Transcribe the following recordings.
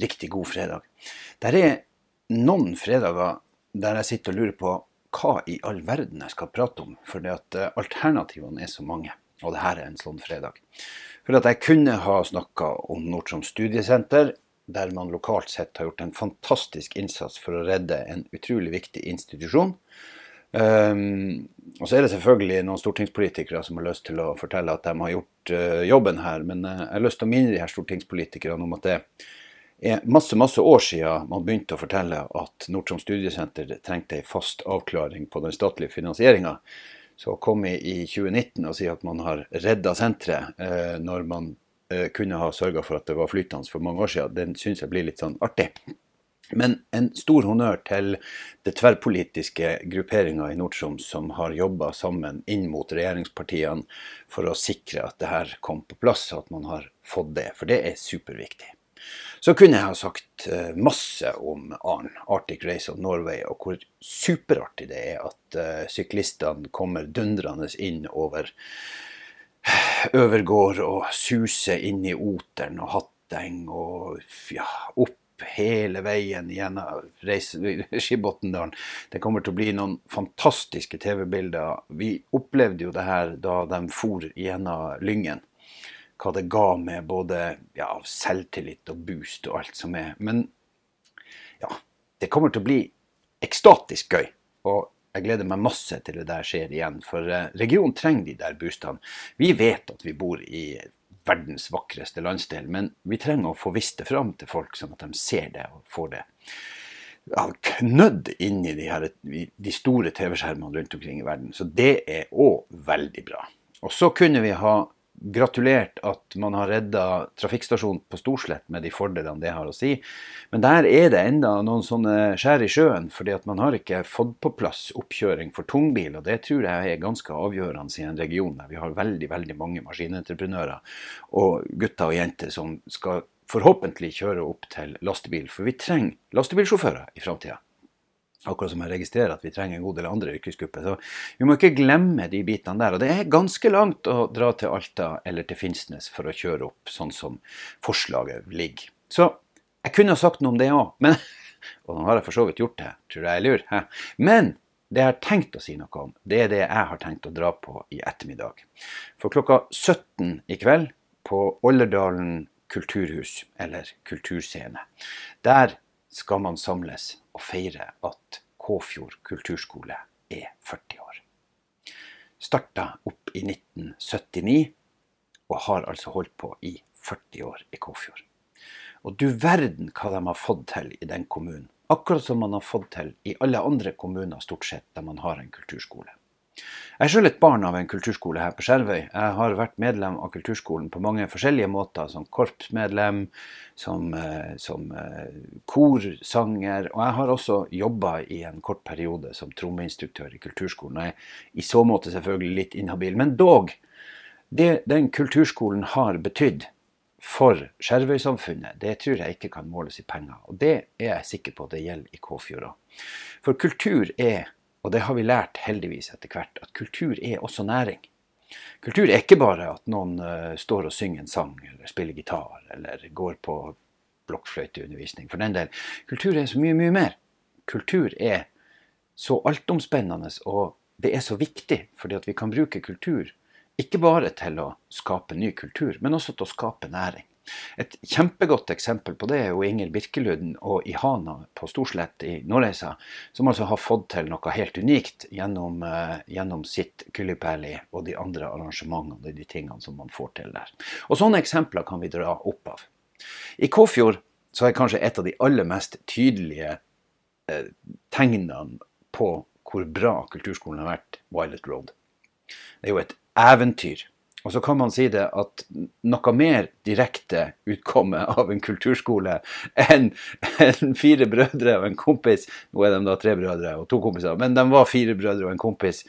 Riktig god fredag. Det er noen fredager der jeg sitter og lurer på hva i all verden jeg skal prate om, fordi at eh, alternativene er så mange. Og det her er en sånn fredag. For at jeg kunne ha snakka om Nord-Troms studiesenter, der man lokalt sett har gjort en fantastisk innsats for å redde en utrolig viktig institusjon. Um, og så er det selvfølgelig noen stortingspolitikere som har lyst til å fortelle at de har gjort uh, jobben her, men uh, jeg har lyst til å minne de her stortingspolitikerne om at det er masse masse år siden man begynte å fortelle at Nord-Troms studiesenter trengte en fast avklaring på den statlige finansieringa. Så å komme i 2019 og si at man har redda senteret, eh, når man eh, kunne ha sørga for at det var flytende for mange år siden. Den syns jeg blir litt sånn artig. Men en stor honnør til det tverrpolitiske grupperinga i Nord-Troms som har jobba sammen inn mot regjeringspartiene for å sikre at det her kom på plass, og at man har fått det. For det er superviktig. Så kunne jeg ha sagt eh, masse om Arn, Arctic Race of Norway, og hvor superartig det er at uh, syklistene kommer dundrende inn over Øvergård og suser inn i Oteren og Hatteng og ja, opp hele veien gjennom Skibotndalen. Det kommer til å bli noen fantastiske TV-bilder. Vi opplevde jo det her da de for gjennom Lyngen hva det ga med både ja, selvtillit og boost og alt som er. Men ja, det kommer til å bli ekstatisk gøy. Og jeg gleder meg masse til det der skjer igjen. For eh, regionen trenger de der boostene. Vi vet at vi bor i verdens vakreste landsdel, men vi trenger å få vist det fram til folk, sånn at de ser det og får det ja, knødd inn i de, her, de store TV-skjermene rundt omkring i verden. Så det er òg veldig bra. Og så kunne vi ha gratulert at man har redda trafikkstasjonen på Storslett med de fordelene det har å si. Men der er det enda noen sånne skjær i sjøen, fordi at man har ikke fått på plass oppkjøring for tungbil. Og det tror jeg er ganske avgjørende i en region der vi har veldig veldig mange maskinentreprenører og gutter og jenter som skal forhåpentlig kjøre opp til lastebil. For vi trenger lastebilsjåfører i framtida. Akkurat som jeg registrerer at vi trenger en god del andre yrkesgrupper. Så vi må ikke glemme de bitene der. Og det er ganske langt å dra til Alta eller til Finnsnes for å kjøre opp, sånn som forslaget ligger. Så jeg kunne ha sagt noe om det òg, men Og nå har jeg for så vidt gjort det, tror jeg er lur. Hæ? Men det jeg har tenkt å si noe om, det er det jeg har tenkt å dra på i ettermiddag. For klokka 17 i kveld på Olderdalen kulturhus, eller kulturscene, der skal man samles og feire at Kåfjord kulturskole er 40 år. Starta opp i 1979 og har altså holdt på i 40 år i Kåfjord. Og du verden hva de har fått til i den kommunen. Akkurat som man har fått til i alle andre kommuner stort sett der man har en kulturskole. Jeg er selv et barn av en kulturskole her på Skjervøy. Jeg har vært medlem av kulturskolen på mange forskjellige måter, som korpsmedlem, som, eh, som uh, korsanger. Og jeg har også jobba i en kort periode som trommeinstruktør i kulturskolen. Jeg er i så måte selvfølgelig litt inhabil, men dog. Det den kulturskolen har betydd for Skjervøy-samfunnet, det tror jeg ikke kan måles i penger. Og det er jeg sikker på det gjelder i Kåfjord òg. For kultur er og det har vi lært heldigvis etter hvert, at kultur er også næring. Kultur er ikke bare at noen uh, står og synger en sang, eller spiller gitar, eller går på blokkfløyteundervisning. For den del. Kultur er så mye, mye mer. Kultur er så altomspennende, og det er så viktig, fordi at vi kan bruke kultur ikke bare til å skape ny kultur, men også til å skape næring. Et kjempegodt eksempel på det er jo Inger Birkelund og Ihana på Storslett i Nordreisa, som altså har fått til noe helt unikt gjennom, uh, gjennom sitt Kyllipæli og de andre arrangementene og de tingene som man får til der. Og Sånne eksempler kan vi dra opp av. I Kåfjord så er kanskje et av de aller mest tydelige uh, tegnene på hvor bra kulturskolen har vært, Violet Road. Det er jo et eventyr Og så kan man si det at noe mer direkte utkomme av en kulturskole enn en fire brødre og en kompis Nå er de da tre brødre og to kompiser, men de var fire brødre og en kompis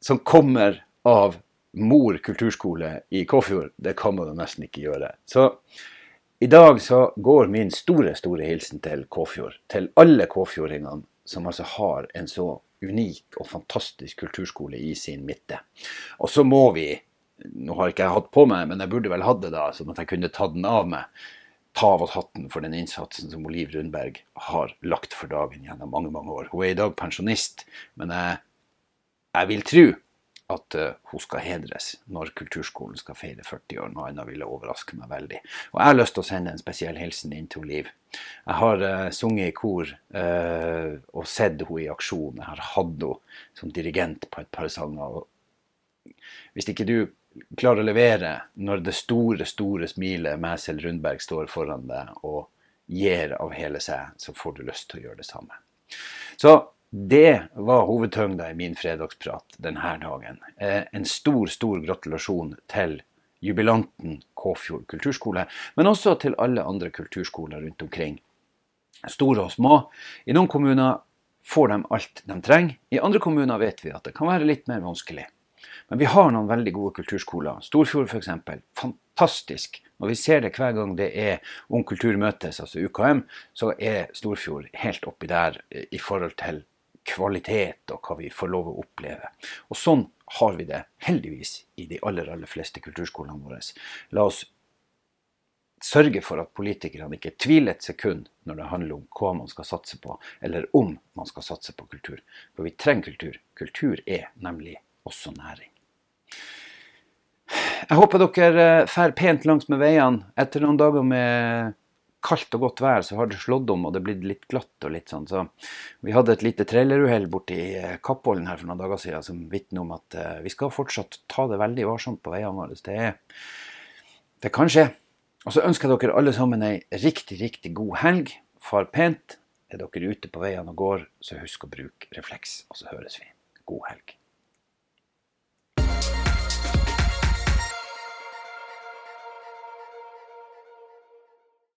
som kommer av Mor kulturskole i Kåfjord. Det kan man nesten ikke gjøre. Så i dag så går min store, store hilsen til Kåfjord. Til alle kåfjordingene som altså har en så unik og fantastisk kulturskole i sin midte. Og så må vi nå har ikke jeg hatt på meg, men jeg burde vel hatt det da, sånn at jeg kunne tatt den av meg. Ta av oss hatten for den innsatsen som Liv Rundberg har lagt for dagen gjennom mange mange år. Hun er i dag pensjonist, men jeg, jeg vil tro at uh, hun skal hedres når kulturskolen skal feire 40 år. Noe annet ville overraske meg veldig. Og jeg har lyst til å sende en spesiell hilsen inn til Liv. Jeg har uh, sunget i kor uh, og sett henne i aksjon. Jeg har hatt henne som dirigent på et par sanger. Og hvis ikke du klarer å levere når det store, store smilet Mæsel Rundberg står foran deg og gir av hele seg, så får du lyst til å gjøre det samme. Så det var hovedtyngda i min fredagsprat denne dagen. Eh, en stor, stor gratulasjon til jubilanten Kåfjord kulturskole, men også til alle andre kulturskoler rundt omkring. Store og små. I noen kommuner får de alt de trenger. I andre kommuner vet vi at det kan være litt mer vanskelig. Men vi har noen veldig gode kulturskoler. Storfjord f.eks. Fantastisk. Når vi ser det hver gang det er Ung kultur møtes, altså UKM, så er Storfjord helt oppi der i forhold til kvalitet og hva vi får lov å oppleve. Og sånn har vi det heldigvis i de aller, aller fleste kulturskolene våre. La oss sørge for at politikerne ikke tviler et sekund når det handler om hva man skal satse på, eller om man skal satse på kultur. For vi trenger kultur. Kultur er nemlig også næring. Jeg håper dere eh, fer pent langs med veiene. Etter noen dager med kaldt og godt vær, så har det slått om og det er blitt litt glatt og litt sånn. Så vi hadde et lite traileruhell borti Kappvollen her for noen dager siden som vitner om at uh, vi skal fortsatt ta det veldig varsomt på veiene våre. Det, det kan skje. Og så ønsker jeg dere alle sammen ei riktig, riktig god helg. Far pent. Er dere ute på veiene og går, så husk å bruke refleks, og så høres vi. God helg.